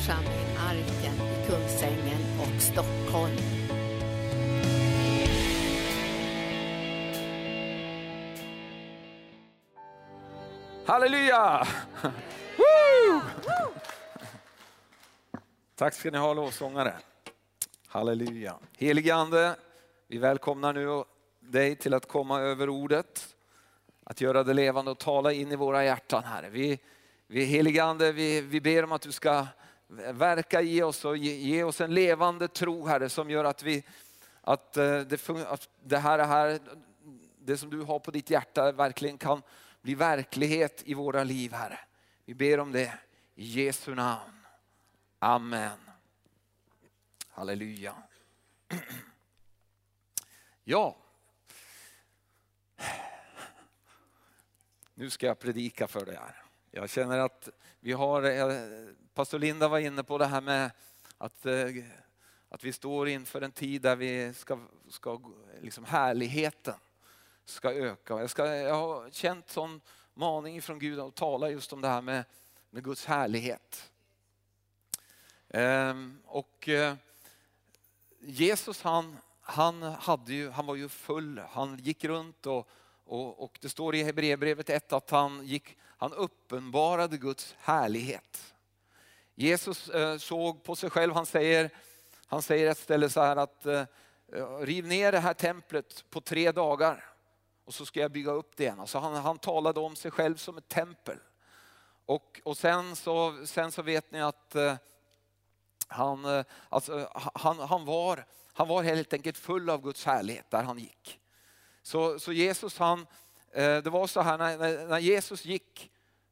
församlingen Arken i Kungsängen och Stockholm. Halleluja! Woo! Tack ska ni ha lovsångare. Halleluja. Helige Ande, vi välkomnar nu dig till att komma över ordet, att göra det levande och tala in i våra hjärtan Herre. Vi, vi helige Ande, vi, vi ber om att du ska verka i oss och ge, ge oss en levande tro Herre som gör att vi att eh, det, att det här, det här, det som du har på ditt hjärta verkligen kan bli verklighet i våra liv Herre. Vi ber om det i Jesu namn. Amen. Halleluja. Ja. Nu ska jag predika för dig här. Jag känner att vi har, eh, pastor Linda var inne på det här med att, eh, att vi står inför en tid där vi ska, ska liksom härligheten ska öka. Jag, ska, jag har känt sån maning från Gud att tala just om det här med, med Guds härlighet. Ehm, och eh, Jesus han, han, hade ju, han var ju full, han gick runt och, och, och det står i Hebreerbrevet 1 att han, gick, han uppenbarade Guds härlighet. Jesus eh, såg på sig själv, han säger, han säger ett ställe så här att eh, eh, riv ner det här templet på tre dagar och så ska jag bygga upp det igen. Alltså han, han talade om sig själv som ett tempel. Och, och sen, så, sen så vet ni att han, alltså, han, han, var, han var helt enkelt full av Guds härlighet där han gick. Så, så Jesus han, det var så här när, när Jesus gick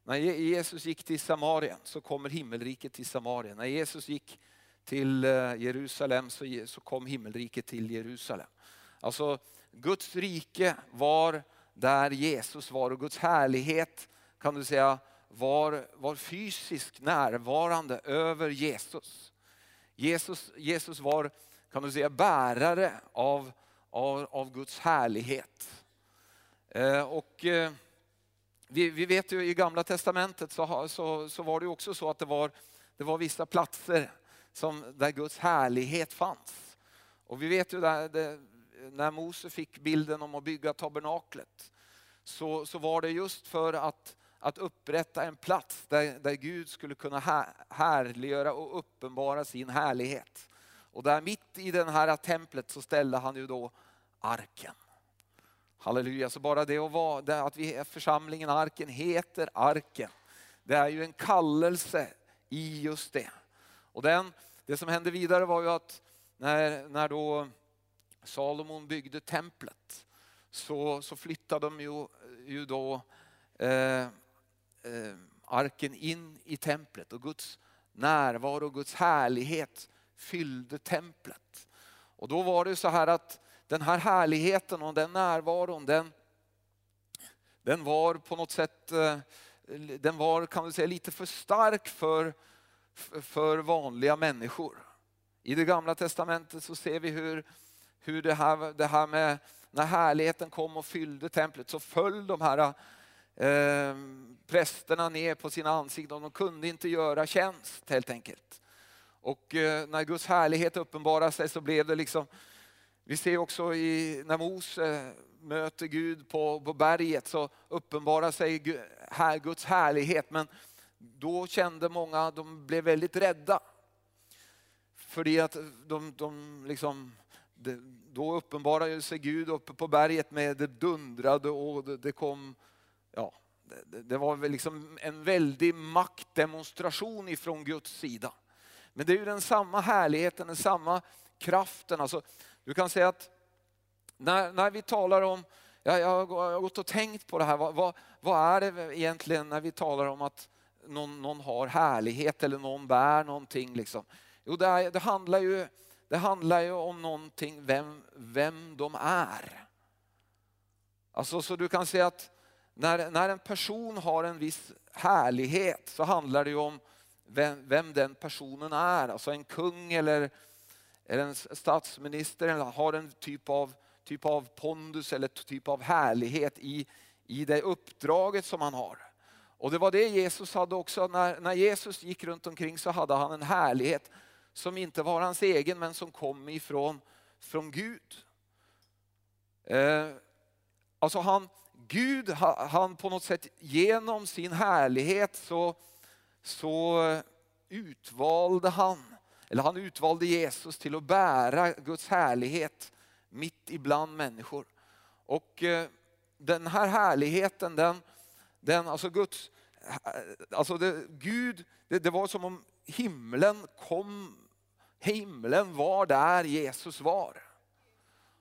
när Jesus gick till Samarien så kommer himmelriket till Samarien. När Jesus gick till eh, Jerusalem så kom himmelriket till Jerusalem. Alltså Guds rike var där Jesus var och Guds härlighet kan du säga var, var fysiskt närvarande över Jesus. Jesus, Jesus var kan du säga bärare av, av, av Guds härlighet. Eh, och, eh, vi, vi, vet ju i gamla testamentet så, så, så var det också så att det var, det var vissa platser som, där Guds härlighet fanns. Och vi vet ju där, det, när Mose fick bilden om att bygga tabernaklet så, så var det just för att, att upprätta en plats där, där Gud skulle kunna här, härliggöra och uppenbara sin härlighet. Och där mitt i det här templet så ställde han ju då arken. Halleluja, så bara det att, vara, det att vi, församlingen Arken heter Arken. Det är ju en kallelse i just det. Och den, det som hände vidare var ju att när, när då Salomon byggde templet så, så flyttade de ju, ju då eh, eh, arken in i templet och Guds närvaro och Guds härlighet fyllde templet. Och då var det så här att den här härligheten och den närvaron den, den var på något sätt eh, den var kan du säga lite för stark för, för vanliga människor. I det gamla testamentet så ser vi hur hur det här, det här med när härligheten kom och fyllde templet så föll de här eh, prästerna ner på sina ansikten. De kunde inte göra tjänst helt enkelt. Och eh, när Guds härlighet uppenbarade sig så blev det liksom, vi ser också i, när Mose eh, möter Gud på, på berget så uppenbarar sig här, Guds härlighet. Men då kände många, de blev väldigt rädda. För att de, de liksom då uppenbarade sig Gud uppe på berget med det dundrade och det, det kom, ja, det, det var väl liksom en väldig maktdemonstration ifrån Guds sida. Men det är ju den samma härligheten, den samma kraften. Alltså, du kan säga att när, när vi talar om, jag, jag, har gått och tänkt på det här, vad, vad, vad, är det egentligen när vi talar om att någon, någon har härlighet eller någon bär någonting? Liksom? Jo, det, är, det handlar ju det handlar ju om någonting, vem, vem de är. Alltså så du kan säga att när, när en person har en viss härlighet så handlar det ju om vem, vem den personen är. Alltså en kung eller, eller en statsminister eller har en typ av, typ av pondus eller typ av härlighet i, i det uppdraget som han har. Och det var det Jesus hade också. När, när Jesus gick runt omkring så hade han en härlighet som inte var hans egen men som kom ifrån från Gud. Eh, alltså han, Gud, han på något sätt genom sin härlighet så, så utvalde han, eller han utvalde Jesus till att bära Guds härlighet mitt ibland människor. Och eh, den här härligheten, den, den alltså Guds, eh, alltså det, Gud, det, det var som om himlen kom, himlen var där Jesus var.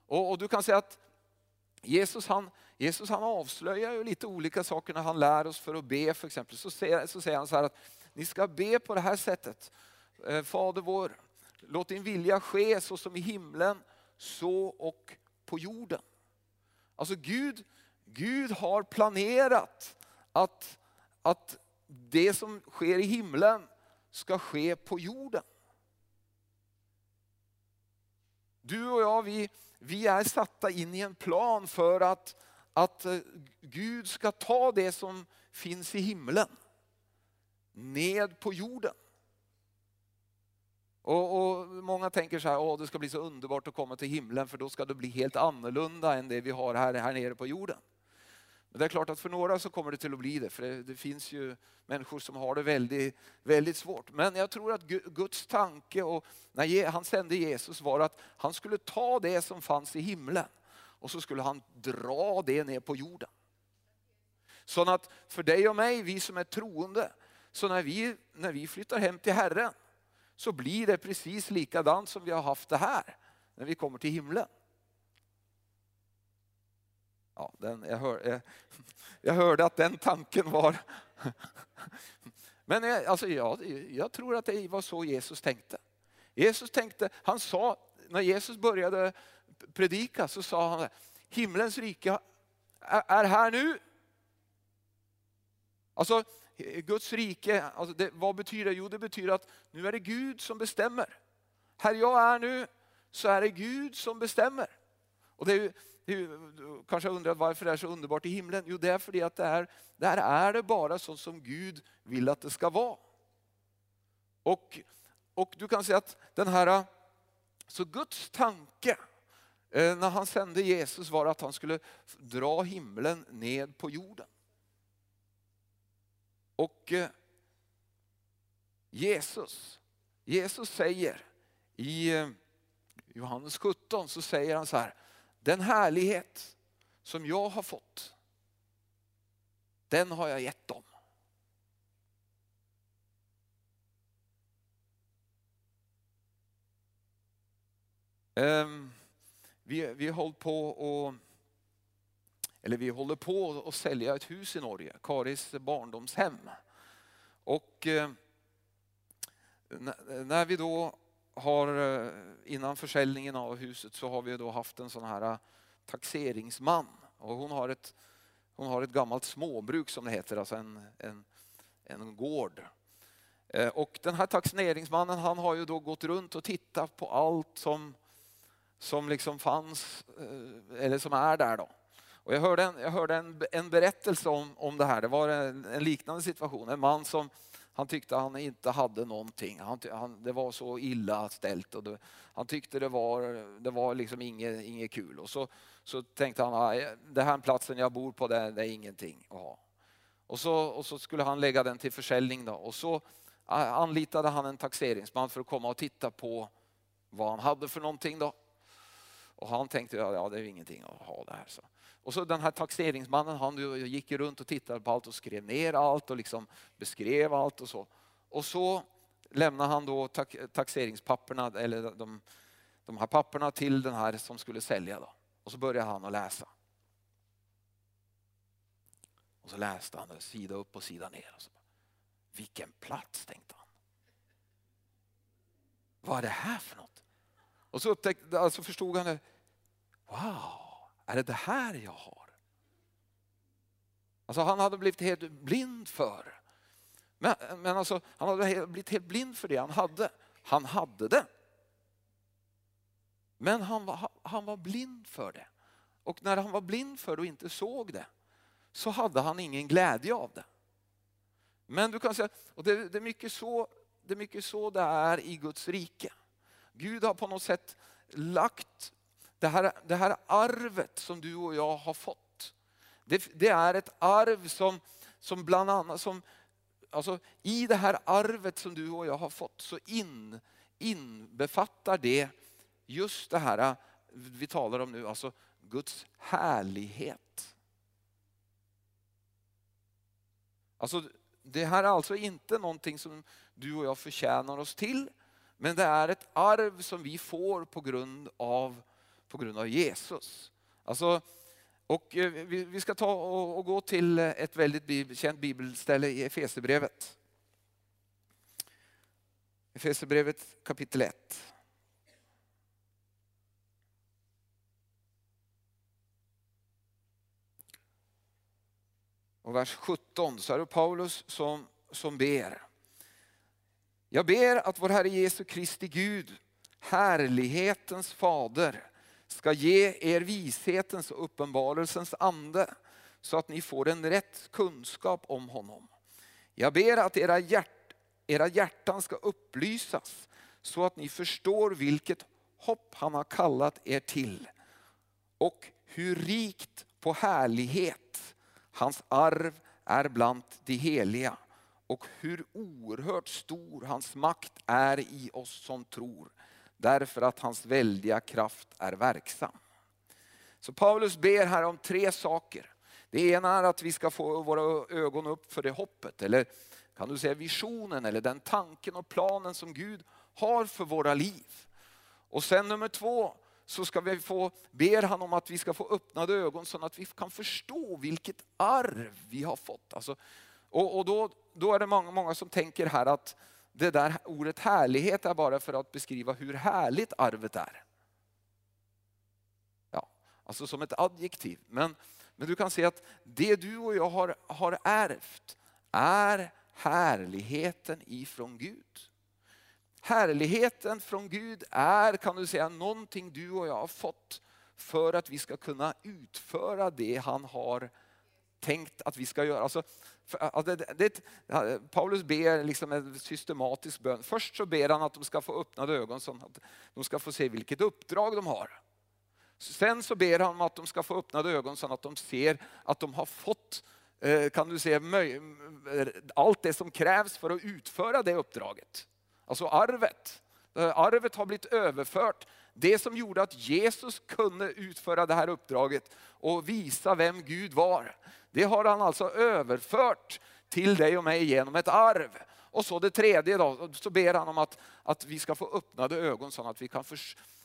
Och, och du kan säga att Jesus han, Jesus han avslöjar ju lite olika saker när han lär oss för att be för exempel. Så säger, så säger han så här att ni ska be på det här sättet. Eh, Fader vår, låt din vilja ske så som i himlen, så och på jorden. Alltså Gud, Gud har planerat att, att det som sker i himlen ska ske på jorden. Du och jag, vi, vi är satta in i en plan för att, att eh, Gud ska ta det som finns i himlen ned på jorden. Och, och, Många tänker så här, att det ska bli så underbart att komma till himlen för då ska det bli helt annorlunda än det vi har här, här nere på jorden. Men det är klart att för några så kommer det till att bli det, för det, det, finns ju människor som har det väldigt, väldigt svårt. Men jag tror att Guds tanke och när han sände Jesus var att han skulle ta det som fanns i himlen och så skulle han dra det ner på jorden. Så att för dig och mig, vi som är troende, så när vi, när vi flyttar hem till Herren så blir det precis likadant som vi har haft det här när vi kommer till himlen. Ja, den, jag, hör, jag, jag hörde att den tanken var... Men jag, alltså, jag, jag tror att det var så Jesus tänkte. Jesus tänkte, han sa, när Jesus började predika så sa han himlens rike är här nu. Alltså Guds rike, alltså det, vad betyder det? Jo det betyder att nu är det Gud som bestämmer. Här jag är nu så är det Gud som bestämmer. Och det är, du kanske undrar varför det är så underbart i himlen? Jo, det är för att det är, där är det bara så som Gud vill att det ska vara. Och, och du kan säga att den här, så Guds tanke eh, när han sände Jesus var att han skulle dra himlen ned på jorden. Och eh, Jesus, Jesus säger i eh, Johannes 17 så säger han så här, den härlighet som jag har fått, den har jag gett dem. Ehm, vi, vi, har hållit på och eller vi håller på att sälja ett hus i Norge, Karis barndomshem. Och eh, när vi då har, eh, innan försäljningen av huset så har vi då haft en sån här eh, taxeringsman. Och hon, har ett, hon har ett gammalt småbruk som det heter, alltså en, en, en gård. Eh, och den här taxeringsmannen han har ju då gått runt och tittat på allt som, som liksom fanns, eller som är där då. Och jag hörde, en, jag hörde en, en berättelse om, om det här. Det var en, en, liknande situation. En man som han tyckte han inte hade någonting. Han, han, det var så illa ställt. Och det, han tyckte det var, det var liksom inget, inget kul. Och så, så tänkte han den här platsen jag bor på det, det är ingenting att ha. Och så, och så skulle han lägga den till försäljning. Då. Och så anlitade han en taxeringsman för att komma och titta på vad han hade för någonting. Då. Och han tänkte ja, det är ingenting att ha det här. Så. Och så den här taxeringsmannen han gick runt och tittade på allt och skrev ner allt och liksom beskrev allt och så. Och så lämnade han då taxeringspapperna, eller de, de här papperna till den här som skulle sälja. Då. Och så började han att läsa. Och så läste han sida upp och sida ner. Och så, bara Vilken plats, tänkte han. Vad är det här för något? Och så upptäckte, alltså förstod han det. Wow, är det det här jag har? Alltså han hade blivit helt blind för. Men, men alltså, han hade blivit helt blind för det han hade. Han hade det. Men han var, han var blind för det. Och när han var blind för det och inte såg det så hade han ingen glädje av det. Men du kan säga, och det, det, är mycket så, det är mycket så det är i Guds rike. Gud har på något sätt lagt det här, det här arvet som du och jag har fått. Det, det är ett arv som, som bland annat, som, alltså, i det här arvet som du och jag har fått så in, inbefattar det just det här vi talar om nu, alltså Guds härlighet. Alltså, det här är alltså inte någonting som du och jag förtjänar oss till, men det är ett arv som vi får på grund av, på grund av Jesus. Alltså, och eh, vi ska ta och gå till ett väldigt känt bibelställe i Efesierbrevet. Efesierbrevet kapitel 1. Och vers 17 så är det Paulus som, som ber. Jag ber att vår Herre Jesu Kristi Gud, härlighetens fader, ska ge er vishetens och uppenbarelsens ande så att ni får en rätt kunskap om honom. Jag ber att era, hjärt, era hjärtan ska upplysas så att ni förstår vilket hopp han har kallat er till och hur rikt på härlighet hans arv är bland de heliga och hur oerhört stor hans makt är i oss som tror därför att hans väldiga kraft är verksam. Så Paulus ber här om tre saker. Det ena är att vi ska få våra ögon upp för det hoppet, eller kan du säga visionen eller den tanken och planen som Gud har för våra liv. Och sen nummer två, så ska vi få, ber han om att vi ska få öppnade ögon så att vi kan förstå vilket arv vi har fått. Alltså, och, och då, då är det många, många som tänker här att det där ordet härlighet är bara för att beskriva hur härligt arvet är. Ja, alltså som ett adjektiv. Men, men du kan se att det du och jag har, har ärvt är härligheten ifrån Gud. Härligheten från Gud är, kan du säga, någonting du och jag har fått för att vi ska kunna utföra det han har tänkt att vi ska göra. Alltså, för, alltså, det, det, Paulus ber liksom en systematisk bön. Först så ber han att de ska få öppnade ögon så att de ska få se vilket uppdrag de har. Sen så ber han om att de ska få öppnade ögon så att de ser att de har fått eh, kan du se, allt det som krävs för att utföra det uppdraget. Alltså arvet. Eh, arvet har blivit överfört. Det som gjorde att Jesus kunde utföra det här uppdraget och visa vem Gud var. Det har han alltså överfört till dig och mig genom ett arv. Och så det tredje då, så ber han om att, att vi ska få öppnade ögon så att vi kan för,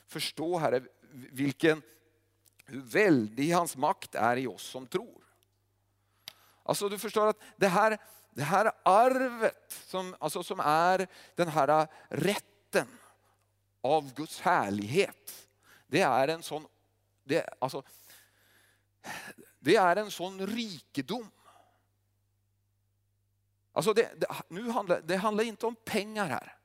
förstå Herre, vilken, hur väldig hans makt är i oss som tror. Alltså du förstår att det här, det här arvet som, alltså som är den här rätten av Guds härlighet. Det är en sån, det, alltså, det är en sån rikedom. Alltså det, det, nu handlar, det handlar inte om pengar här.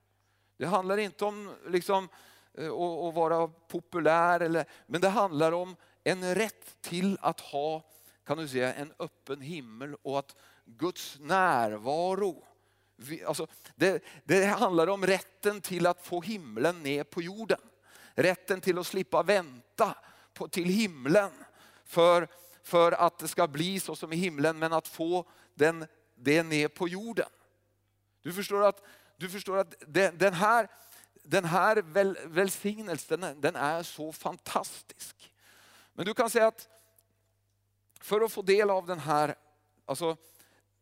Det handlar inte om liksom, eh, att vara populär, eller, men det handlar om en rätt till att ha kan du säga, en öppen himmel och att Guds närvaro. Alltså, det, det handlar om rätten till att få himlen ner på jorden. Rätten till att slippa vänta på, till himlen för, för att det ska bli så som i himlen, men att få den, det ner på jorden. Du förstår att, du förstår att den, den här, den här väl, välsignelsen den är så fantastisk. Men du kan säga att för att få del av den här, alltså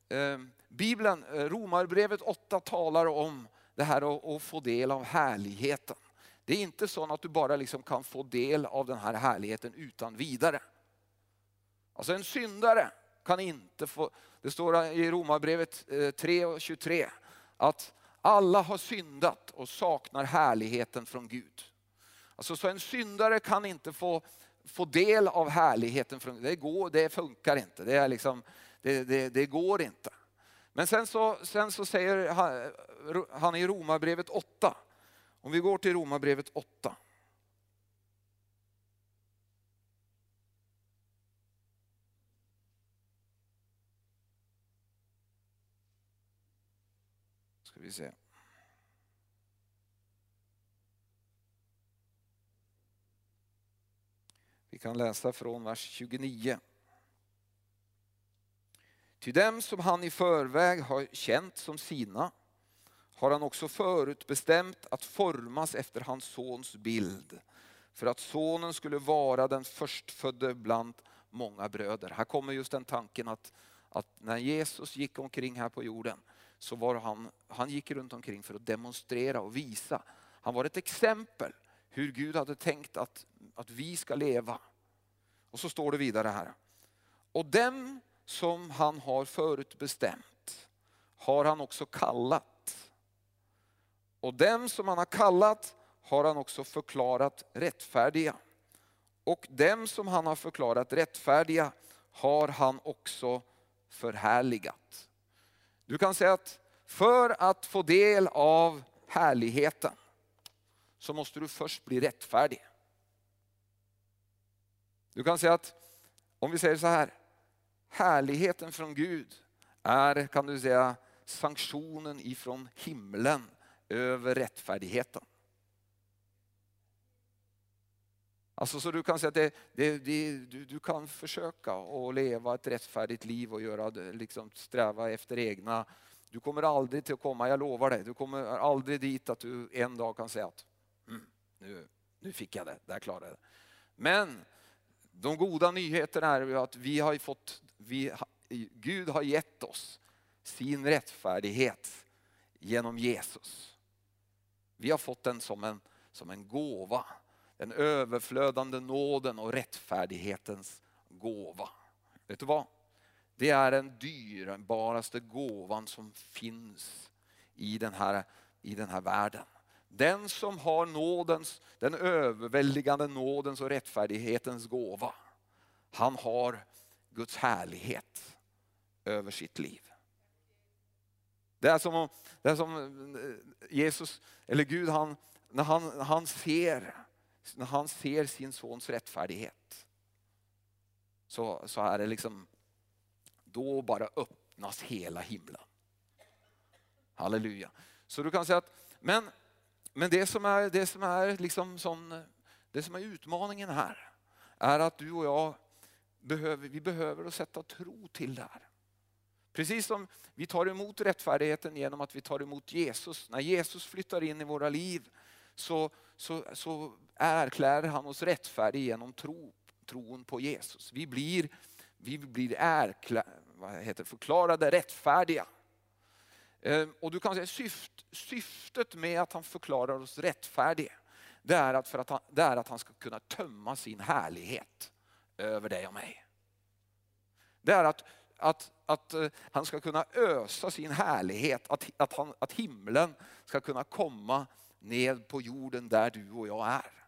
eh, Bibeln, eh, Romarbrevet 8 talar om det här att få del av härligheten. Det är inte så att du bara liksom kan få del av den här härligheten utan vidare. Alltså en syndare kan inte få, det står i Romarbrevet eh, 3 och 23 att alla har syndat och saknar härligheten från Gud. Alltså så en syndare kan inte få, få del av härligheten från Gud. Det, går, det funkar inte, det, är liksom, det, det, det går inte. Men sen så, sen så säger han i Romarbrevet 8, om vi går till Romarbrevet 8. Ska vi se. Vi kan läsa från vers 29. Till dem som han i förväg har känt som sina har han också förutbestämt att formas efter hans sons bild för att sonen skulle vara den förstfödde bland många bröder. Här kommer just den tanken att, att när Jesus gick omkring här på jorden så var han, han gick runt omkring för att demonstrera och visa. Han var ett exempel hur Gud hade tänkt att, att vi ska leva. Och så står det vidare här. Och dem som han har förutbestämt har han också kallat. Och dem som han har kallat har han också förklarat rättfärdiga. Och dem som han har förklarat rättfärdiga har han också förhärligat. Du kan säga att för att få del av härligheten så måste du först bli rättfärdig. Du kan säga att, om vi säger så här, härligheten från Gud är, kan du säga, sanktionen ifrån himlen över rättfärdigheten. Alltså så du kan säga att det, det, det, du, du, kan försöka att leva ett rättfärdigt liv och göra, liksom, sträva efter egna. Du kommer aldrig till att komma, jag lovar dig, du kommer aldrig dit att du en dag kan säga att mm, nu, nu fick jag det, där klarade jag det. Men de goda nyheterna är att vi har fått, vi, Gud har gett oss sin rättfärdighet genom Jesus. Vi har fått den som en, som en gåva den överflödande nåden och rättfärdighetens gåva. Vet du vad? Det är den dyrbaraste gåvan som finns i den här, i den här världen. Den som har nådens, den överväldigande nådens och rättfärdighetens gåva, han har Guds härlighet över sitt liv. Det är som, det är som eh, Jesus, eller Gud, han, när han, han ser när han ser sin sons rättfärdighet så, så är det liksom, då bara öppnas hela himlen. Halleluja. Så du kan säga att, men, men det som är, det som är, liksom sån, det som är utmaningen här är att du och jag behöver, vi behöver sätta tro till det här. Precis som vi tar emot rättfärdigheten genom att vi tar emot Jesus. När Jesus flyttar in i våra liv så, så, så erklär han oss rättfärdig genom tro, tron på Jesus. Vi blir, vi blir ärklä, vad heter, förklarade rättfärdiga. Ehm, och du kan säga syft, syftet med att han förklarar oss rättfärdiga, det är, att för att han, det är att han ska kunna tömma sin härlighet över dig och mig. Det är att, att, att eh, han ska kunna ösa sin härlighet, att, att, han, att himlen ska kunna komma ned på jorden där du och jag är.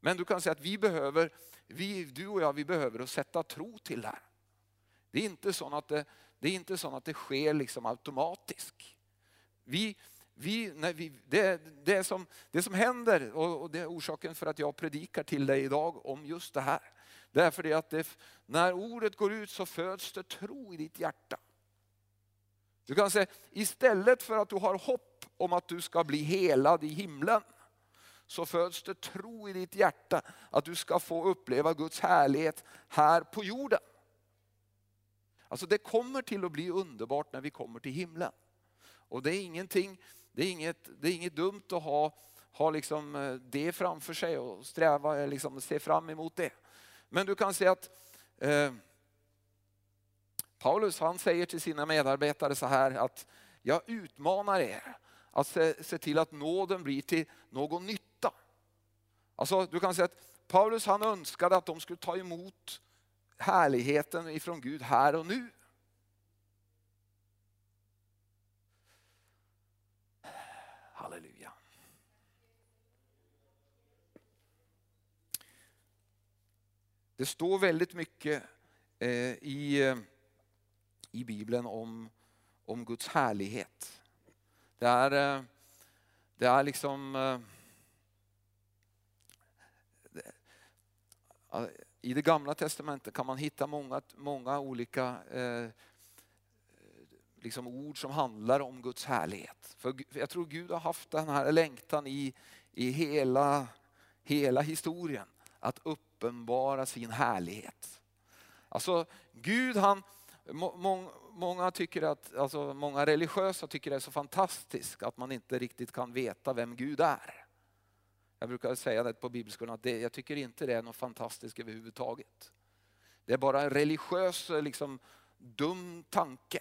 Men du kan säga att vi behöver, vi, du och jag, vi behöver att sätta tro till det här. Det är inte så att det, det, är inte så att det sker liksom automatiskt. Vi, vi, vi, det, det, som, det som händer, och det är orsaken för att jag predikar till dig idag om just det här. Det är för att det, när ordet går ut så föds det tro i ditt hjärta. Du kan säga, istället för att du har hopp om att du ska bli helad i himlen, så föds det tro i ditt hjärta att du ska få uppleva Guds härlighet här på jorden. Alltså det kommer till att bli underbart när vi kommer till himlen. Och det är ingenting, det är inget, det är inget dumt att ha, ha liksom eh, det framför sig och sträva, eh, liksom se fram emot det. Men du kan säga att eh, Paulus han säger till sina medarbetare så här att jag utmanar er att se, se till att nåden blir till någon nytta. Alltså, du kan säga att Paulus han önskade att de skulle ta emot härligheten ifrån Gud här och nu. Halleluja. Det står väldigt mycket eh, i, i Bibeln om, om Guds härlighet. Det är, eh, det är liksom... Eh, det, i det gamla testamentet kan man hitta många, många olika eh, liksom ord som handlar om Guds härlighet. För jag tror Gud har haft den här längtan i, i hela, hela historien. Att uppenbara sin härlighet. Alltså Gud han, må, många, tycker att, alltså många religiösa tycker det är så fantastiskt att man inte riktigt kan veta vem Gud är. Jag brukar säga det på bibelskolan att det, jag tycker inte det är något fantastiskt överhuvudtaget. Det är bara en religiös liksom, dum tanke.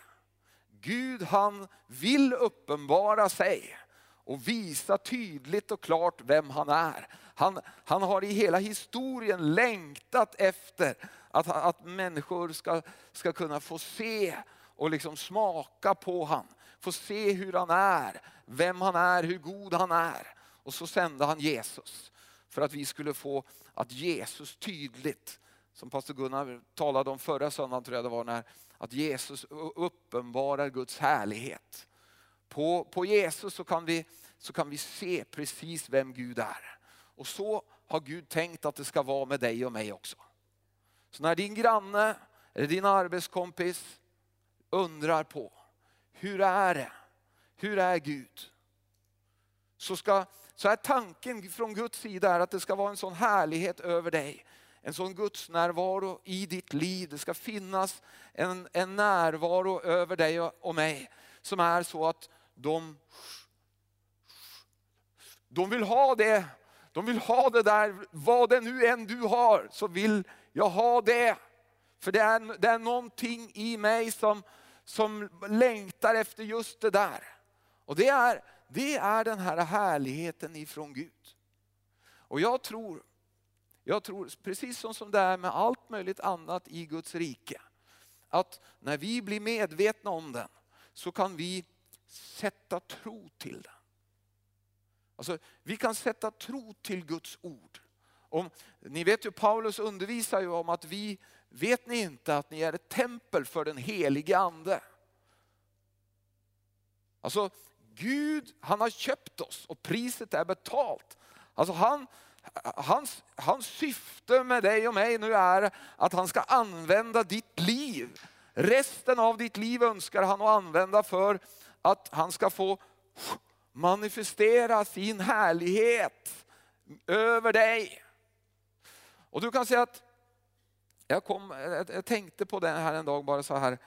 Gud han vill uppenbara sig och visa tydligt och klart vem han är. Han, han har i hela historien längtat efter att, att människor ska, ska kunna få se och liksom smaka på han. Få se hur han är, vem han är, hur god han är. Och så sände han Jesus för att vi skulle få att Jesus tydligt, som pastor Gunnar talade om förra söndagen tror jag det var, när, att Jesus uppenbarar Guds härlighet. På, på Jesus så kan, vi, så kan vi se precis vem Gud är. Och så har Gud tänkt att det ska vara med dig och mig också. Så när din granne eller din arbetskompis undrar på, hur är det? Hur är Gud? Så, ska, så är tanken från Guds sida är att det ska vara en sån härlighet över dig. En sån Guds närvaro i ditt liv. Det ska finnas en, en närvaro över dig och, och mig som är så att de, de vill ha det. De vill ha det där, vad det nu än du har så vill jag ha det. För det är, det är någonting i mig som, som längtar efter just det där. Och det är, det är den här härligheten ifrån Gud. Och jag tror, jag tror, precis som, som det är med allt möjligt annat i Guds rike, att när vi blir medvetna om den så kan vi sätta tro till den. Alltså, vi kan sätta tro till Guds ord. Om, ni vet ju Paulus undervisar ju om att vi, vet ni inte att ni är ett tempel för den helige ande? Alltså Gud, han har köpt oss och priset är betalt. Alltså han, hans, hans syfte med dig och mig nu är att han ska använda ditt liv. Resten av ditt liv önskar han att använda för att han ska få manifestera sin härlighet över dig. Och du kan säga att jag, kom, jag tänkte på det här en dag bara så här.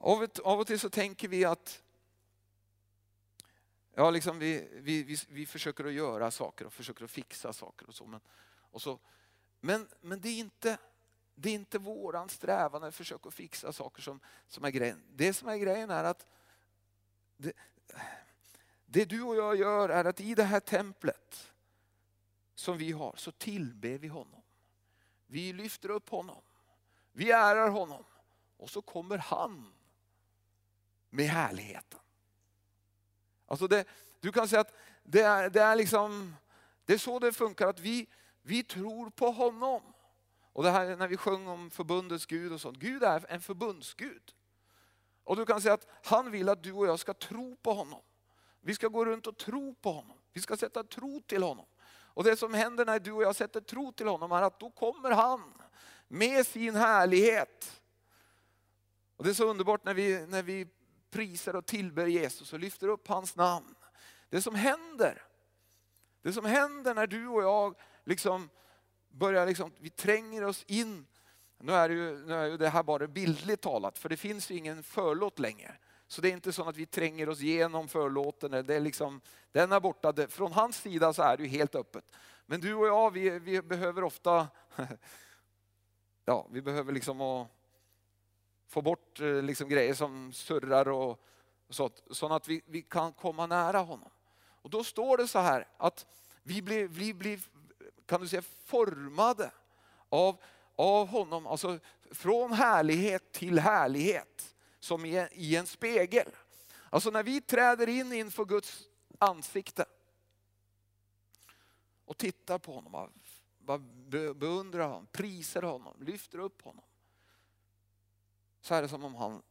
Av och till så tänker vi att ja, liksom vi, vi, vi, vi försöker att göra saker och försöker att fixa saker och så. Men, och så, men, men det är inte, det är inte våran strävan att försöka fixa saker som, som är grejen. Det som är grejen är att det, det du och jag gör är att i det här templet som vi har så tillber vi honom. Vi lyfter upp honom. Vi ärar honom. Och så kommer han med härligheten. Alltså det, du kan säga att det är, det är, liksom, det är så det funkar, att vi, vi tror på honom. Och det här när vi sjöng om förbundets Gud och sånt. Gud är en förbundsgud. Och du kan säga att han vill att du och jag ska tro på honom. Vi ska gå runt och tro på honom. Vi ska sätta tro till honom. Och det som händer när du och jag sätter tro till honom är att då kommer han med sin härlighet. Och Det är så underbart när vi, när vi prisar och tillber Jesus och lyfter upp hans namn. Det som händer, det som händer när du och jag liksom börjar, liksom, vi tränger oss in. Nu är, det ju, nu är ju det här bara bildligt talat, för det finns ju ingen förlåt längre. Så det är inte så att vi tränger oss igenom förlåten. Det är liksom, den är borta. Från hans sida så är det ju helt öppet. Men du och jag, vi, vi behöver ofta, ja, vi behöver liksom att få bort eh, liksom grejer som surrar och sånt, så att vi, vi kan komma nära honom. Och då står det så här att vi blir, vi blir kan du säga, formade av, av honom, alltså från härlighet till härlighet som i, i en spegel. Alltså när vi träder in inför Guds ansikte och tittar på honom, beundrar honom, prisar honom, lyfter upp honom. Så är det som om han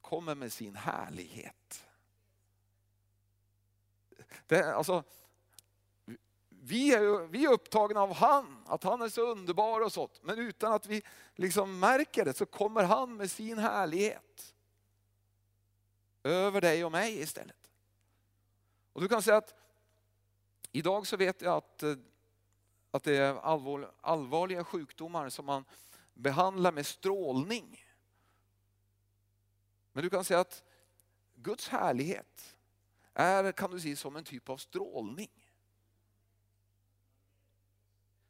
kommer med sin härlighet. Det, alltså, vi är, vi är upptagna av han, att han är så underbar och sånt. Men utan att vi liksom märker det så kommer han med sin härlighet. över dig och mig istället. Och du kan säga att idag så vet jag att, eh, att det är allvar, allvarliga sjukdomar som man behandlar med strålning. Men du kan säga att Guds härlighet är kan du säga, som en typ av strålning.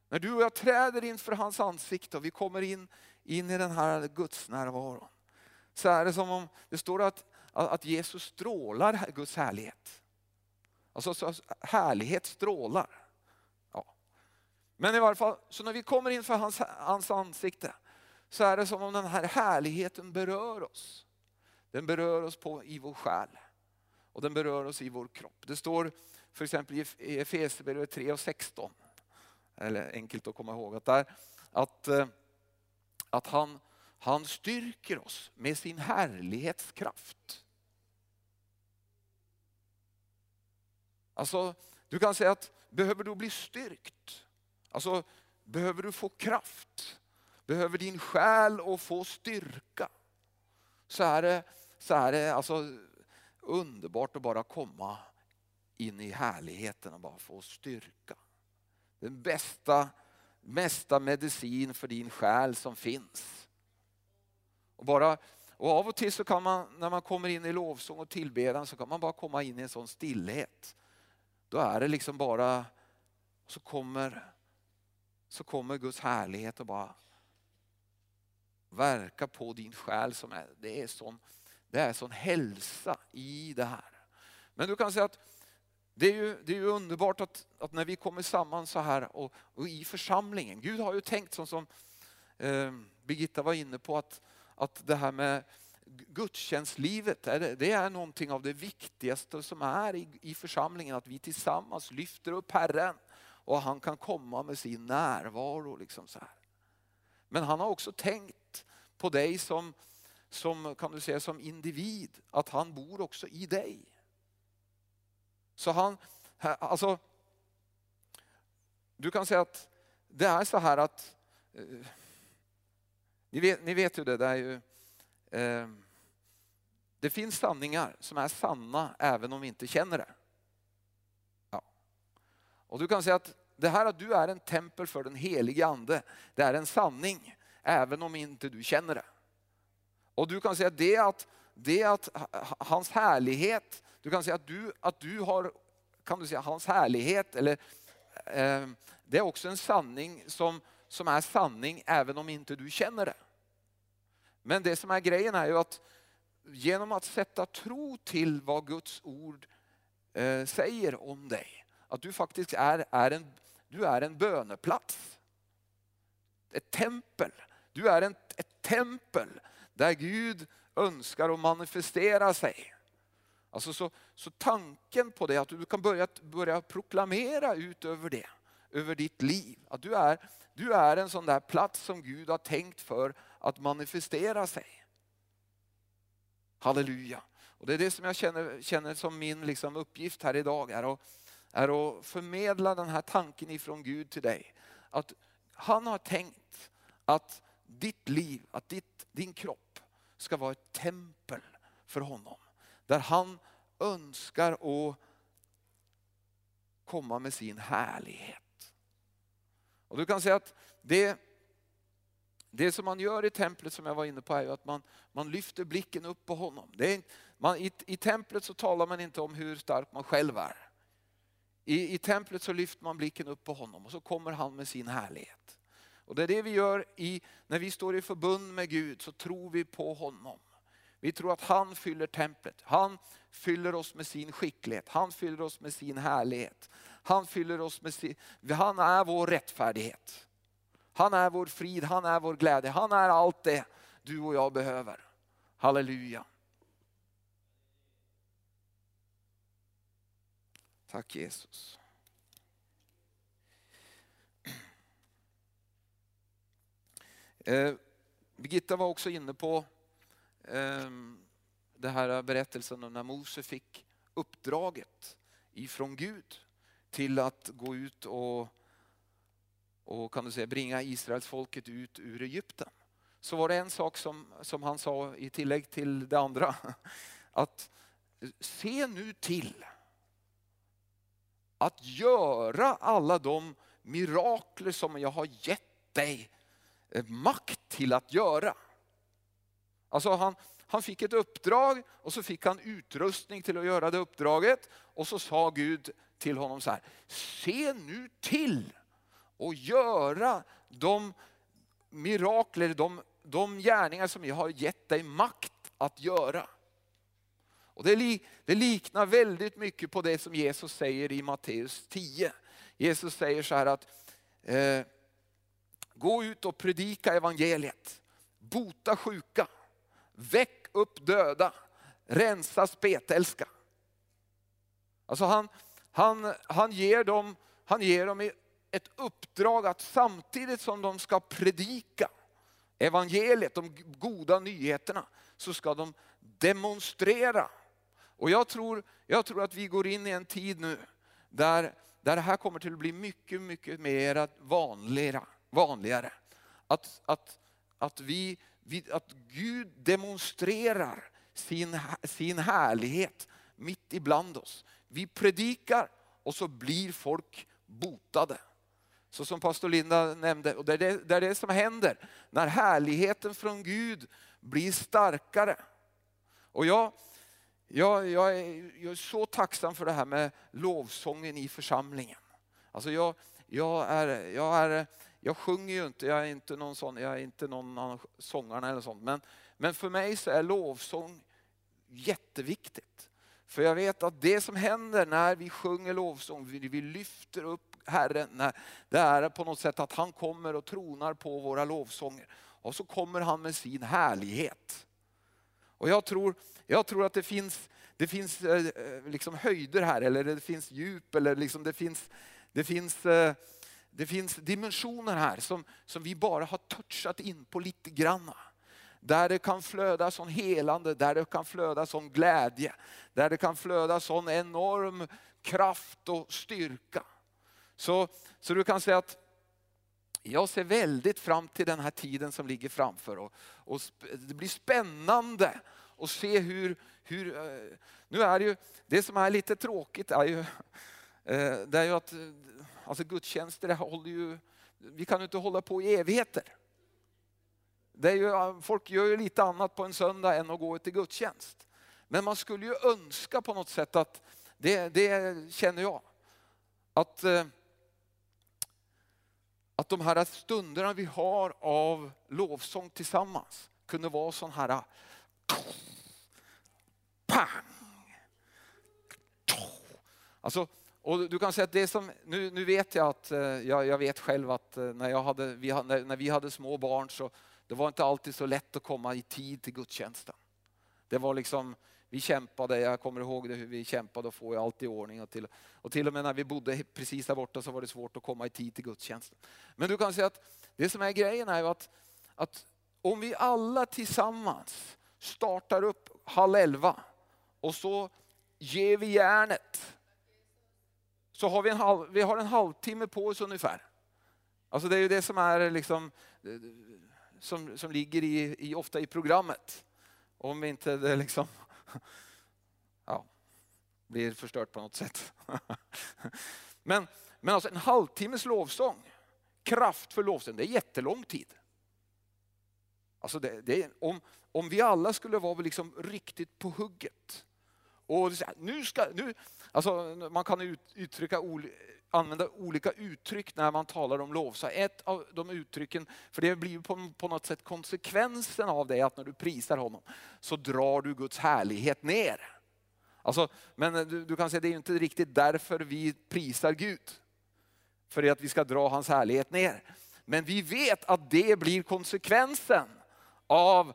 När du och jag träder inför hans ansikte och vi kommer in, in i den här Guds närvaron så är det som om det står att, att Jesus strålar Guds härlighet. Alltså så härlighet strålar. Men i varje fall, så när vi kommer inför hans, hans ansikte så är det som om den här härligheten berör oss. Den berör oss på, i vår själ och den berör oss i vår kropp. Det står för exempel i Efesierbrevet 3 och 16, eller enkelt att komma ihåg, att, där, att, eh, att han, han styrker oss med sin härlighetskraft. Alltså, du kan säga att behöver du bli styrkt? Alltså, behöver du få kraft? Behöver din själ att få styrka? Så är det, så är det alltså underbart att bara komma in i härligheten och bara få styrka. Den bästa, mesta medicin för din själ som finns. Och, bara, och av och till så kan man, när man kommer in i lovsång och tillbedjan så kan man bara komma in i en sån stillhet. Då är det liksom bara, så kommer, så kommer Guds härlighet och bara verka på din själ. Som är, det, är sån, det är sån hälsa i det här. Men du kan säga att det är ju, det är ju underbart att, att när vi kommer samman så här och, och i församlingen. Gud har ju tänkt som, som eh, Birgitta var inne på att, att det här med gudstjänstlivet, det är någonting av det viktigaste som är i, i församlingen. Att vi tillsammans lyfter upp Herren och han kan komma med sin närvaro. Liksom så här. Men han har också tänkt på dig som, som, kan du säga, som individ, att han bor också i dig. Så han, alltså, du kan säga att det är så här att, eh, ni, vet, ni vet ju det, det är ju, eh, det finns sanningar som är sanna även om vi inte känner det. Och du kan säga att det här att du är en tempel för den helige ande, det är en sanning även om inte du känner det. Och du kan säga att det att, det att hans härlighet, du kan säga att du, att du har kan du säga, hans härlighet, eller, eh, det är också en sanning som, som är sanning även om inte du känner det. Men det som är grejen är ju att genom att sätta tro till vad Guds ord eh, säger om dig, att du faktiskt är, är, en, du är en böneplats. Ett tempel. Du är en, ett tempel där Gud önskar att manifestera sig. Alltså så, så tanken på det, att du kan börja, börja proklamera ut över det, över ditt liv. Att du är, du är en sån där plats som Gud har tänkt för att manifestera sig. Halleluja. Och det är det som jag känner, känner som min liksom uppgift här idag, är att, är att förmedla den här tanken ifrån Gud till dig. Att han har tänkt att ditt liv, att ditt, din kropp ska vara ett tempel för honom. Där han önskar att komma med sin härlighet. Och du kan säga att det, det som man gör i templet som jag var inne på är att man, man lyfter blicken upp på honom. Det är, man, i, I templet så talar man inte om hur stark man själv är. I, I templet så lyfter man blicken upp på honom och så kommer han med sin härlighet. Och det är det vi gör i, när vi står i förbund med Gud så tror vi på honom. Vi tror att han fyller templet. Han fyller oss med sin skicklighet. Han fyller oss med sin härlighet. Han fyller oss med sin, han är vår rättfärdighet. Han är vår frid, han är vår glädje. Han är allt det du och jag behöver. Halleluja. Tack Jesus. Eh, Birgitta var också inne på eh, den här berättelsen om när Mose fick uppdraget ifrån Gud till att gå ut och, och kan du säga, bringa Israels folket ut ur Egypten. Så var det en sak som, som han sa i tillägg till det andra. Att se nu till att göra alla de mirakler som jag har gett dig eh, makt till att göra. Alltså han, han fick ett uppdrag och så fick han utrustning till att göra det uppdraget. Och så sa Gud till honom så här, se nu till att göra de mirakler, de, de gärningar som jag har gett dig makt att göra. Och det, li, det liknar väldigt mycket på det som Jesus säger i Matteus 10. Jesus säger så här att eh, gå ut och predika evangeliet, bota sjuka, väck upp döda, rensa spetälska. Alltså han, han, han, ger dem, han ger dem ett uppdrag att samtidigt som de ska predika evangeliet, de goda nyheterna, så ska de demonstrera. Och jag tror, jag tror att vi går in i en tid nu där, där det här kommer till att bli mycket, mycket mer vanligare. vanligare. Att, att, att, vi, att Gud demonstrerar sin, sin härlighet mitt ibland oss. Vi predikar och så blir folk botade. Så som pastor Linda nämnde, och det är det, det är det som händer när härligheten från Gud blir starkare. Och jag, jag, jag, är, jag är så tacksam för det här med lovsången i församlingen. Alltså jag, jag, är, jag, är, jag sjunger ju inte, jag är inte någon sån, jag är inte någon av sångarna eller sånt. Men, men för mig så är lovsång jätteviktigt. För jag vet att det som händer när vi sjunger lovsång, vi, vi lyfter upp Herren, när det är på något sätt att han kommer och tronar på våra lovsånger. Och så kommer han med sin härlighet. Och jag tror, jag tror att det finns, det finns eh, eh, liksom höjder här, eller det finns djup, eller liksom det finns, det finns, eh, det finns dimensioner här som, som vi bara har touchat in på lite granna. Där det kan flöda sån helande, där det kan flöda sån glädje, där det kan flöda sån enorm kraft och styrka. Så, så du kan säga att jag ser väldigt fram till den här tiden som ligger framför. Och, och det blir spännande att se hur, hur... Eh, nu är det ju, det som är lite tråkigt är ju, eh, det är ju att eh, alltså gudstjänster håller ju, vi kan ju inte hålla på i evigheter. Det är ju, folk gör ju lite annat på en söndag än att gå till gudstjänst. Men man skulle ju önska på något sätt att, det, det känner jag, att eh, att de här stunderna vi har av lovsång tillsammans kunde vara sån här pang. Alltså, och du kan säga att det som, nu, nu vet jag att, eh, jag, jag vet själv att eh, när, jag hade, vi, när, när vi hade små barn så det var inte alltid så lätt att komma i tid till gudstjänsten. Det var liksom, vi kämpade, jag kommer ihåg det, hur vi kämpade och få allt i ordning. Och till, och till och med när vi bodde precis där borta så var det svårt att komma i tid till gudstjänsten. Men du kan säga att det som är grejen är ju att, att om vi alla tillsammans startar upp halv elva och så ger vi järnet. Så har vi en, halv, vi har en halvtimme på oss ungefär. Alltså det är ju det som är liksom, som, som ligger i, i, ofta i programmet. Om vi inte det liksom ja, blir förstört på något sätt. Men, men alltså en halvtimmes lovsång, kraftfull lovsång, det är jättelång tid. Alltså det, det är, om, om vi alla skulle vara liksom riktigt på hugget. Och nu ska, nu, alltså man kan ut, uttrycka använda olika uttryck när man talar om lovsång. Ett av de uttrycken, för det blir på, på något sätt konsekvensen av det, att när du prisar honom så drar du Guds härlighet ner. Alltså, men du, du kan säga det är inte riktigt därför vi prisar Gud. För att vi ska dra hans härlighet ner. Men vi vet att det blir konsekvensen av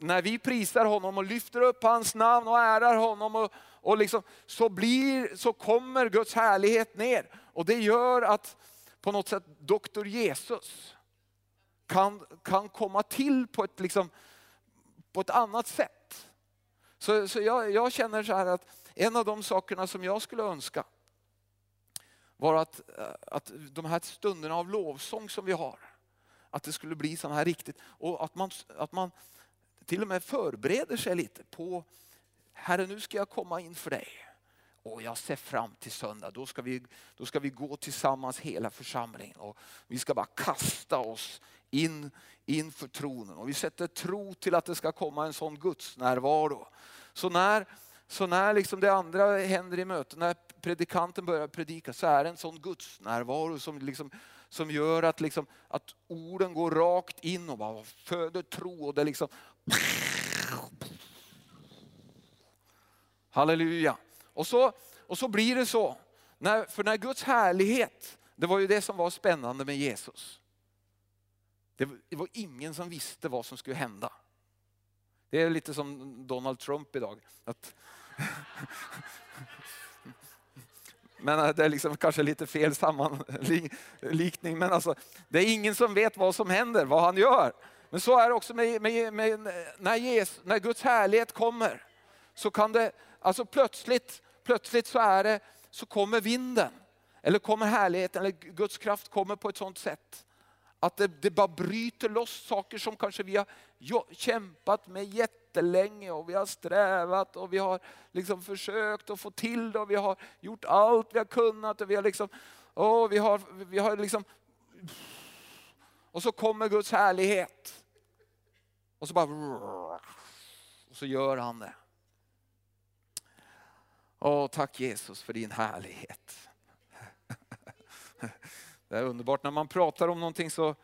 när vi prisar honom och lyfter upp hans namn och ärar honom och, och liksom, så, blir, så kommer Guds härlighet ner. Och det gör att på något sätt doktor Jesus kan, kan komma till på ett, liksom, på ett annat sätt. Så, så jag, jag känner så här att en av de sakerna som jag skulle önska var att, eh, att de här stunderna av lovsång som vi har, att det skulle bli så här riktigt. Och att man, att man till och med förbereder sig lite på Herre nu ska jag komma in för dig. Och jag ser fram till söndag. Då ska, vi, då ska vi gå tillsammans hela församlingen. Och vi ska bara kasta oss in inför tronen. Och vi sätter tro till att det ska komma en sån gudsnärvaro. Så när, så när liksom det andra händer i mötet, när predikanten börjar predika så är det en sån gudsnärvaro som, liksom, som gör att, liksom, att orden går rakt in och bara föder tro. Och det liksom... Halleluja. Och så, och så blir det så. När, för när Guds härlighet, det var ju det som var spännande med Jesus. Det, det var ingen som visste vad som skulle hända. Det är lite som Donald Trump idag. Att men äh, det är liksom kanske lite fel sammanlikning. Men alltså, det är ingen som vet vad som händer, vad han gör. Men så är det också med, med, med när, Jesus, när Guds härlighet kommer. Så kan det, alltså plötsligt, plötsligt så, är det, så kommer vinden. Eller kommer härligheten, eller Guds kraft kommer på ett sånt sätt. Att det, det bara bryter loss saker som kanske vi har kämpat med jättelänge och vi har strävat och vi har liksom försökt att få till det och vi har gjort allt vi har kunnat och vi har liksom, oh, vi har, vi har liksom och så kommer Guds härlighet. Och så bara och så gör han det. Åh, tack Jesus för din härlighet. Det är underbart när man pratar om någonting så,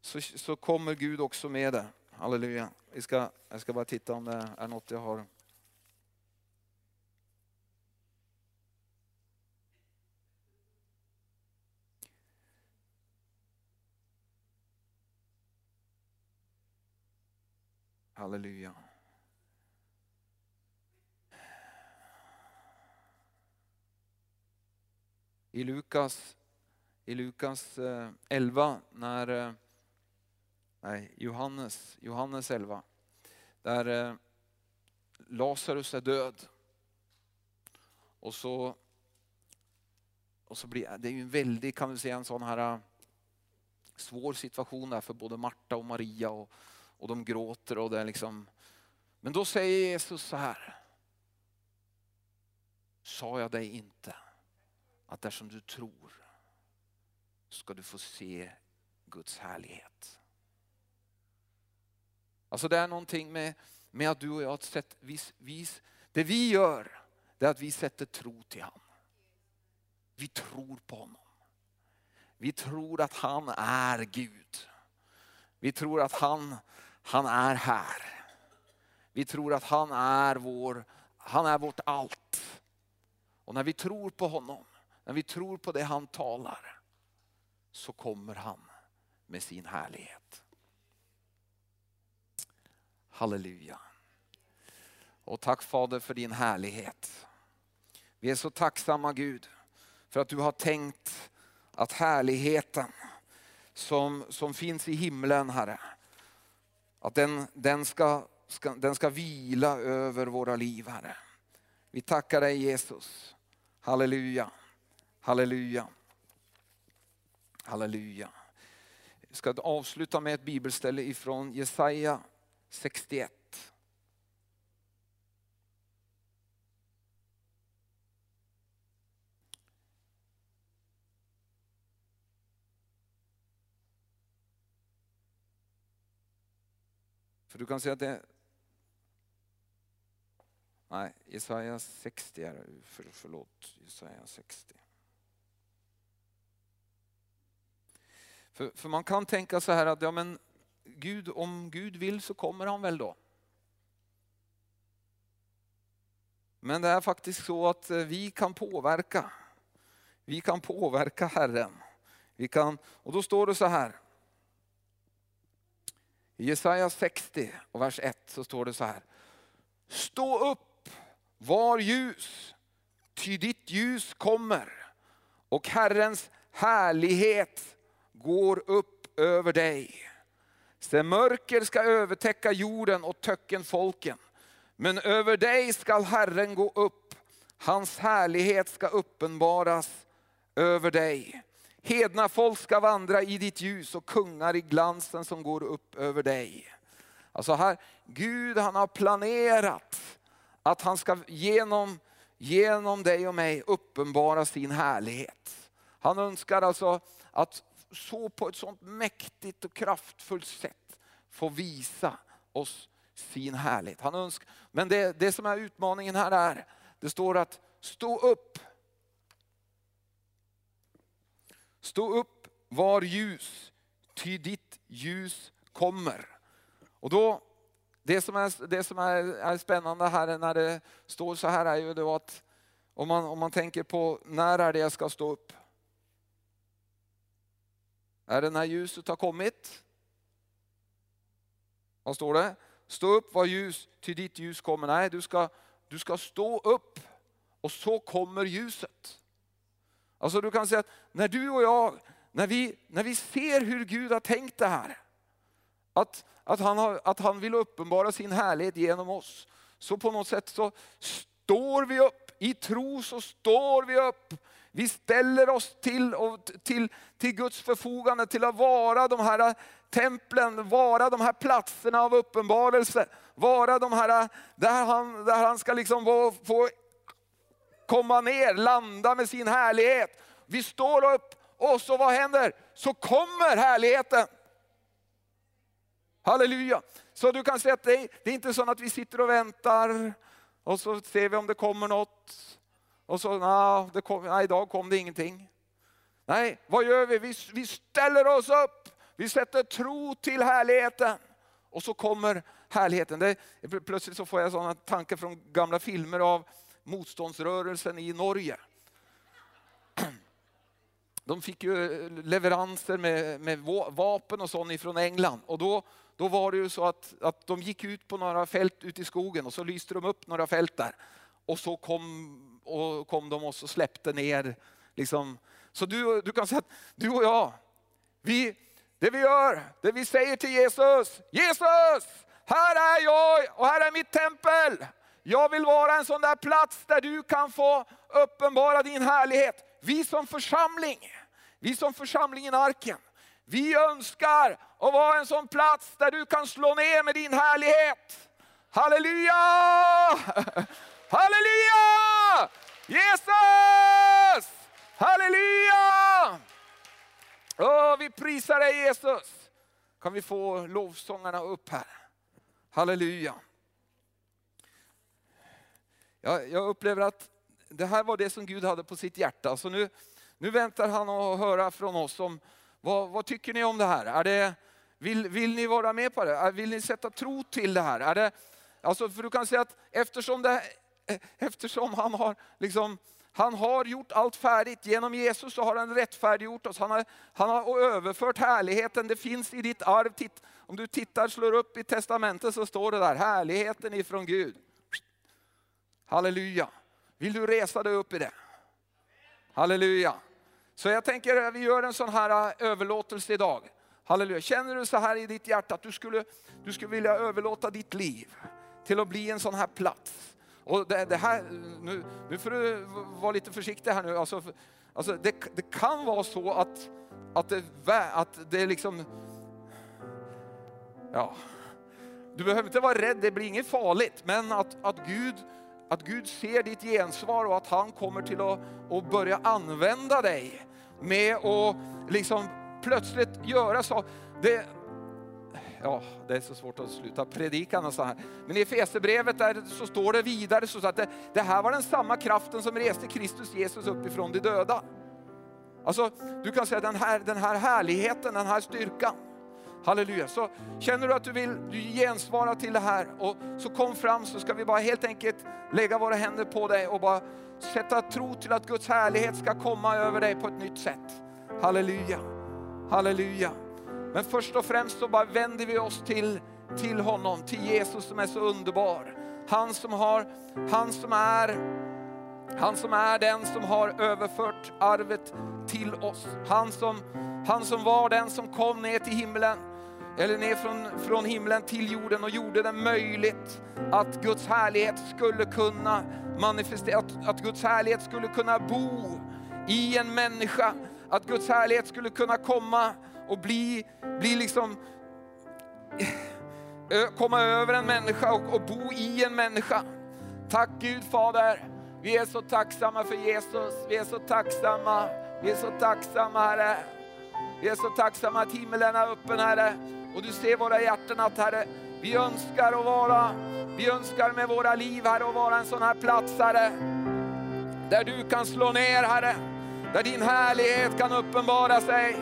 så, så kommer Gud också med det. Halleluja. Vi ska, jag ska bara titta om det är något jag har. Halleluja. I Lukas i Lukas eh, 11, när, eh, nej, Johannes, Johannes 11, där eh, Lazarus är död. Och så, och så blir det är ju en väldigt, kan vi säga, en sån här svår situation där för både Marta och Maria och, och de gråter och det är liksom, men då säger Jesus så här. Sa jag dig inte att där som du tror ska du få se Guds härlighet. Alltså det är någonting med, med att du och jag har sett, vis, vis, det vi gör det är att vi sätter tro till honom. Vi tror på honom. Vi tror att han är Gud. Vi tror att han, han är här. Vi tror att han är, vår, han är vårt allt. Och när vi tror på honom, när vi tror på det han talar, så kommer han med sin härlighet. Halleluja. Och tack Fader för din härlighet. Vi är så tacksamma Gud för att du har tänkt att härligheten som, som finns i himlen Herre, att den, den, ska, ska, den ska vila över våra liv Herre. Vi tackar dig Jesus. Halleluja. Halleluja. Halleluja. Jag ska avsluta med ett bibelställe ifrån Jesaja 61. För du kan säga att det... Nej, Jesaja 60 är det. För, förlåt, Jesaja 60. För, för man kan tänka så här att ja, men Gud, om Gud vill så kommer han väl då. Men det är faktiskt så att eh, vi kan påverka. Vi kan påverka Herren. Vi kan, och då står det så här. I Jesaja 60 och vers 1 så står det så här. Stå upp, var ljus, ty ditt ljus kommer och Herrens härlighet går upp över dig. Se mörker ska övertäcka jorden och töcken folken. Men över dig skall Herren gå upp, hans härlighet ska uppenbaras över dig. Hedna folk ska vandra i ditt ljus och kungar i glansen som går upp över dig. Alltså här, Gud han har planerat att han ska genom, genom dig och mig uppenbara sin härlighet. Han önskar alltså att så på ett sånt mäktigt och kraftfullt sätt få visa oss sin härlighet. Han önskar, men det, det som är utmaningen här är, det står att stå upp. Stå upp, var ljus, ty ditt ljus kommer. Och då, det som, är, det som är, är spännande här när det står så här är ju då att om man, om man tänker på när är det jag ska stå upp? Är det när ljuset har kommit? Vad står det? Stå upp, var ljus, till ditt ljus kommer. Nej, du ska, du ska stå upp och så kommer ljuset. Alltså du kan säga att när du och jag, när vi, när vi ser hur Gud har tänkt det här, att, att, han har, att han vill uppenbara sin härlighet genom oss, så på något sätt så står vi upp. I tro så står vi upp vi ställer oss till, till, till Guds förfogande till att vara de här templen, vara de här platserna av uppenbarelse. Vara de här där han, där han ska liksom få komma ner, landa med sin härlighet. Vi står upp och så vad händer? Så kommer härligheten. Halleluja. Så du kan säga att det är, det är inte så att vi sitter och väntar och så ser vi om det kommer något. Och så, nah, det kom, nej, idag kom det ingenting. Nej, vad gör vi? vi? Vi ställer oss upp, vi sätter tro till härligheten. Och så kommer härligheten. Det, plötsligt så får jag sådana tankar från gamla filmer av motståndsrörelsen i Norge. De fick ju eh, leveranser med, med vapen och sånt ifrån England. Och då, då var det ju så att, att de gick ut på några fält ute i skogen och så lyste de upp några fält där. Och så kom och kom de och så släppte ner. Liksom. Så du, du kan säga att du och jag, vi, det vi gör, det vi säger till Jesus, Jesus, här är jag och här är mitt tempel. Jag vill vara en sån där plats där du kan få uppenbara din härlighet. Vi som församling, vi som församlingen Arken, vi önskar att vara en sån plats där du kan slå ner med din härlighet. Halleluja! Halleluja! Jesus! Halleluja! Oh, vi prisar dig Jesus. Kan vi få lovsångarna upp här? Halleluja. Jag, jag upplever att det här var det som Gud hade på sitt hjärta. Så nu, nu väntar han att höra från oss om vad, vad tycker ni om det här? Är det, vill, vill ni vara med på det? Vill ni sätta tro till det här? Är det, alltså för du kan säga att eftersom det eh, eftersom han har, liksom, han har gjort allt färdigt. Genom Jesus så har han rättfärdiggjort oss. Han har, han har överfört härligheten. Det finns i ditt arv. Titt, om du tittar, slår upp i testamentet så står det där, härligheten ifrån Gud. Halleluja. Vill du resa dig upp i det? Halleluja. Så jag tänker att vi gör en sån här äh, överlåtelse idag. Halleluja. Känner du så här i ditt hjärta att du skulle, du skulle vilja överlåta ditt liv till att bli en sån här plats och det, det, här, nu, nu får du vara lite försiktig här nu. Alltså, alltså det, det kan vara så att, att, det, att det liksom... Ja, du behöver inte vara rädd, det blir inget farligt. Men att, att, Gud, att Gud ser ditt gensvar och att han kommer till att, att börja använda dig med att liksom plötsligt göra så. Det, ja, det är så svårt att sluta predikan och så här. Men i Efesierbrevet där så står det vidare så att det, det här var den samma kraften som reste Kristus Jesus upp ifrån de döda. Alltså, du kan säga den här, den här härligheten, den här styrkan. Halleluja. Så känner du att du vill du gensvara till det här och så kom fram så ska vi bara helt enkelt lägga våra händer på dig och bara sätta tro till att Guds härlighet ska komma över dig på ett nytt sätt. Halleluja. Halleluja. Men först och främst så bara vänder vi oss till, till honom, till Jesus som är så underbar. Han som, har, han, som är, han som är den som har överfört arvet till oss. Han som, han som var den som kom ner till himlen, eller ner från, från himlen till jorden och gjorde det möjligt att Guds härlighet skulle kunna manifestera, att, att Guds härlighet skulle kunna bo i en människa. Att Guds härlighet skulle kunna komma och bli, bli liksom komma över en människa och, och bo i en människa. Tack Gud Fader. Vi är så tacksamma för Jesus. Vi är så tacksamma. Vi är så tacksamma Herre. Vi är så tacksamma att himlen är öppen Herre. Och du ser våra hjärtan att Herre, vi önskar att vara, vi önskar med våra liv Herre att vara en sån här plats Herre. Där du kan slå ner Herre. Där din härlighet kan uppenbara sig.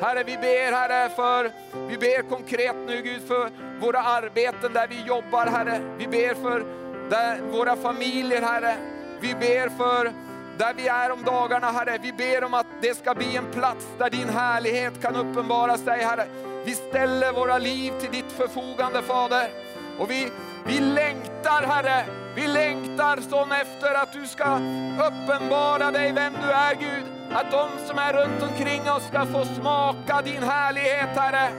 Herre vi ber Herre för, vi ber konkret nu Gud för våra arbeten där vi jobbar Herre. Vi ber för där, våra familjer Herre. Vi ber för där vi är om dagarna Herre. Vi ber om att det ska bli en plats där din härlighet kan uppenbara sig Herre. Vi ställer våra liv till ditt förfogande Fader. Och vi, vi längtar Herre, vi längtar sån efter att du ska uppenbara dig vem du är Gud. Att de som är runt omkring oss ska få smaka din härlighet Herre.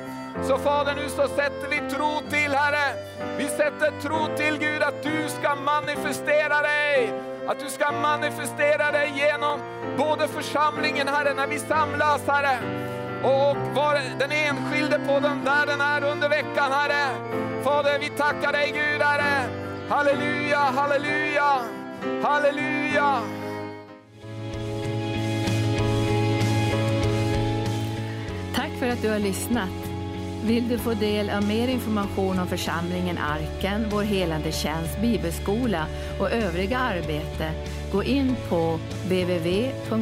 Så Fader nu så sätter vi tro till Herre. Vi sätter tro till Gud att du ska manifestera dig. Att du ska manifestera dig genom både församlingen Herre, när vi samlas Herre. Och var den enskilde på den där den är under veckan Herre. Fader vi tackar dig Gud Herre. Halleluja, halleluja, halleluja. Tack för att du har lyssnat. Vill du få del av mer information om församlingen Arken, vår helande tjänst, bibelskola och övriga arbete, gå in på www.arken.org.